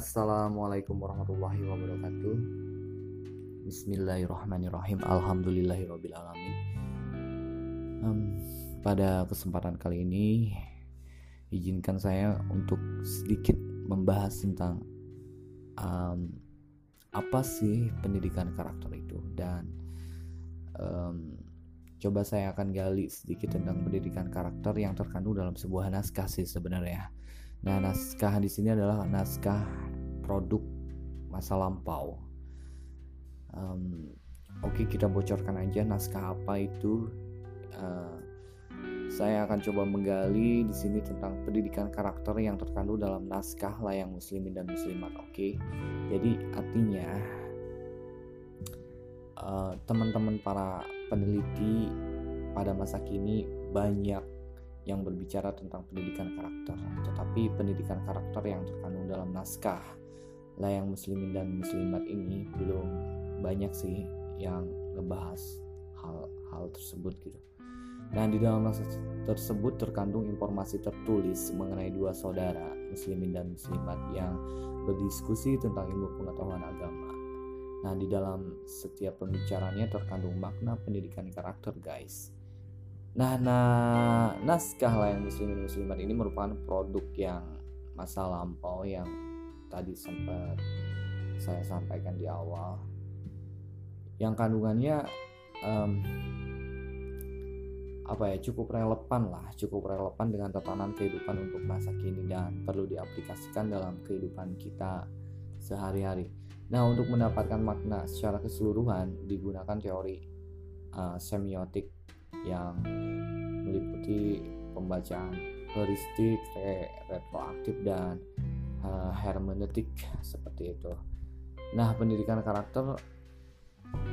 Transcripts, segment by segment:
Assalamualaikum warahmatullahi wabarakatuh. Bismillahirrahmanirrahim. Alhamdulillahirrahmanirrahim um, Pada kesempatan kali ini Izinkan saya untuk sedikit membahas tentang um, Apa sih pendidikan karakter itu. Dan um, Coba saya akan gali sedikit tentang pendidikan karakter yang terkandung dalam sebuah naskah sih sebenarnya Nah, naskah di sini adalah naskah produk masa lampau. Um, Oke, okay, kita bocorkan aja naskah apa itu. Uh, saya akan coba menggali di sini tentang pendidikan karakter yang terkandung dalam naskah layang muslimin dan muslimat. Oke, okay? jadi artinya uh, teman-teman para peneliti pada masa kini banyak yang berbicara tentang pendidikan karakter, tetapi pendidikan karakter yang terkandung dalam naskah layang muslimin dan muslimat ini belum banyak sih yang ngebahas hal-hal tersebut gitu. Nah di dalam naskah tersebut terkandung informasi tertulis mengenai dua saudara muslimin dan muslimat yang berdiskusi tentang ilmu pengetahuan agama. Nah di dalam setiap pembicaranya terkandung makna pendidikan karakter guys Nah, nah naskah layang muslimin muslimat ini merupakan produk yang masa lampau yang tadi sempat saya sampaikan di awal. Yang kandungannya um, apa ya cukup relevan lah, cukup relevan dengan tatanan kehidupan untuk masa kini dan perlu diaplikasikan dalam kehidupan kita sehari-hari. Nah, untuk mendapatkan makna secara keseluruhan digunakan teori uh, semiotik yang meliputi pembacaan heuristik, re retroaktif dan uh, hermeneutik seperti itu. Nah, pendidikan karakter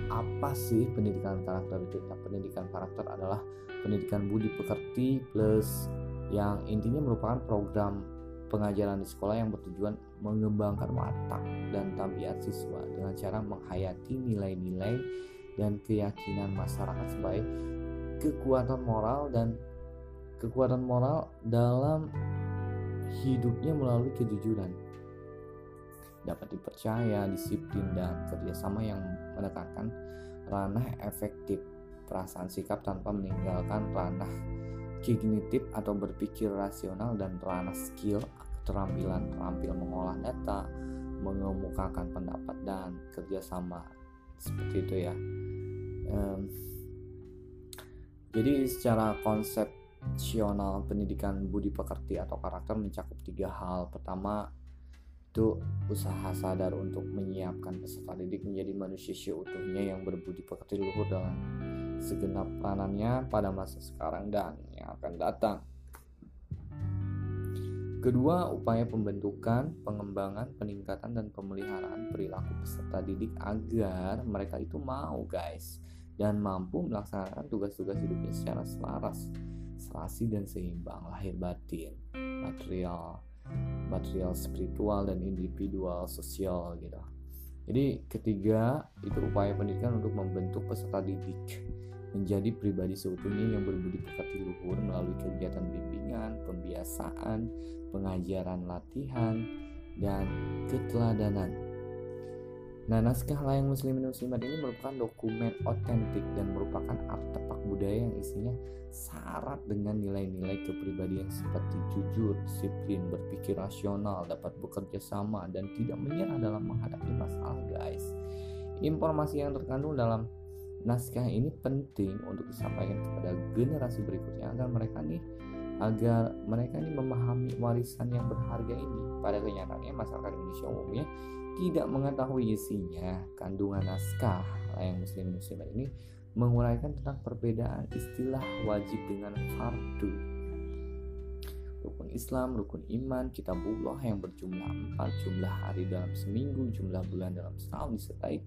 apa sih pendidikan karakter itu? Nah, pendidikan karakter adalah pendidikan budi pekerti plus yang intinya merupakan program pengajaran di sekolah yang bertujuan mengembangkan watak dan tabiat siswa dengan cara menghayati nilai-nilai dan keyakinan masyarakat sebagai kekuatan moral dan kekuatan moral dalam hidupnya melalui kejujuran. Dapat dipercaya, disiplin dan kerjasama yang menekankan ranah efektif perasaan sikap tanpa meninggalkan ranah kognitif atau berpikir rasional dan ranah skill keterampilan terampil mengolah data mengemukakan pendapat dan kerjasama. Seperti itu ya jadi secara konsepsional pendidikan budi pekerti atau karakter mencakup tiga hal. Pertama itu usaha sadar untuk menyiapkan peserta didik menjadi manusia seutuhnya yang berbudi pekerti luhur dalam segenap peranannya pada masa sekarang dan yang akan datang. Kedua, upaya pembentukan, pengembangan, peningkatan, dan pemeliharaan perilaku peserta didik agar mereka itu mau, guys, dan mampu melaksanakan tugas-tugas hidupnya secara selaras, serasi dan seimbang lahir batin, material, material spiritual dan individual sosial gitu. Jadi ketiga itu upaya pendidikan untuk membentuk peserta didik menjadi pribadi seutuhnya yang berbudi pekerti luhur melalui kegiatan bimbingan, pembiasaan, pengajaran latihan, dan keteladanan Nah, naskah layang muslimin muslimat ini merupakan dokumen otentik dan merupakan artefak budaya yang isinya syarat dengan nilai-nilai kepribadian seperti jujur, disiplin, berpikir rasional, dapat bekerja sama, dan tidak menyerah dalam menghadapi masalah, guys. Informasi yang terkandung dalam naskah ini penting untuk disampaikan kepada generasi berikutnya agar mereka nih agar mereka ini memahami warisan yang berharga ini. Pada kenyataannya masyarakat Indonesia umumnya tidak mengetahui isinya. Kandungan naskah layang muslim muslimat ini menguraikan tentang perbedaan istilah wajib dengan fardu. Rukun Islam, rukun iman, kitabullah yang berjumlah empat, jumlah hari dalam seminggu, jumlah bulan dalam setahun disertai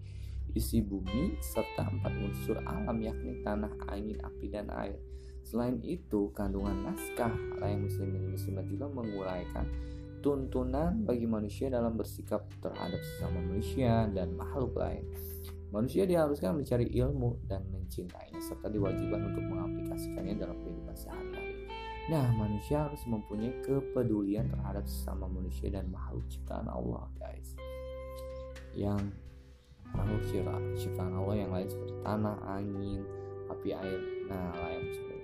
isi bumi serta empat unsur alam yakni tanah, angin, api, dan air. Selain itu, kandungan naskah layang muslimin muslimat juga menguraikan tuntunan bagi manusia dalam bersikap terhadap sesama manusia dan makhluk lain. Manusia diharuskan mencari ilmu dan mencintainya serta diwajibkan untuk mengaplikasikannya dalam kehidupan sehari-hari. Nah, manusia harus mempunyai kepedulian terhadap sesama manusia dan makhluk ciptaan Allah, guys. Yang makhluk ciptaan Allah yang lain seperti tanah, angin, api, air, nah lain sebagainya.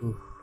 Whew.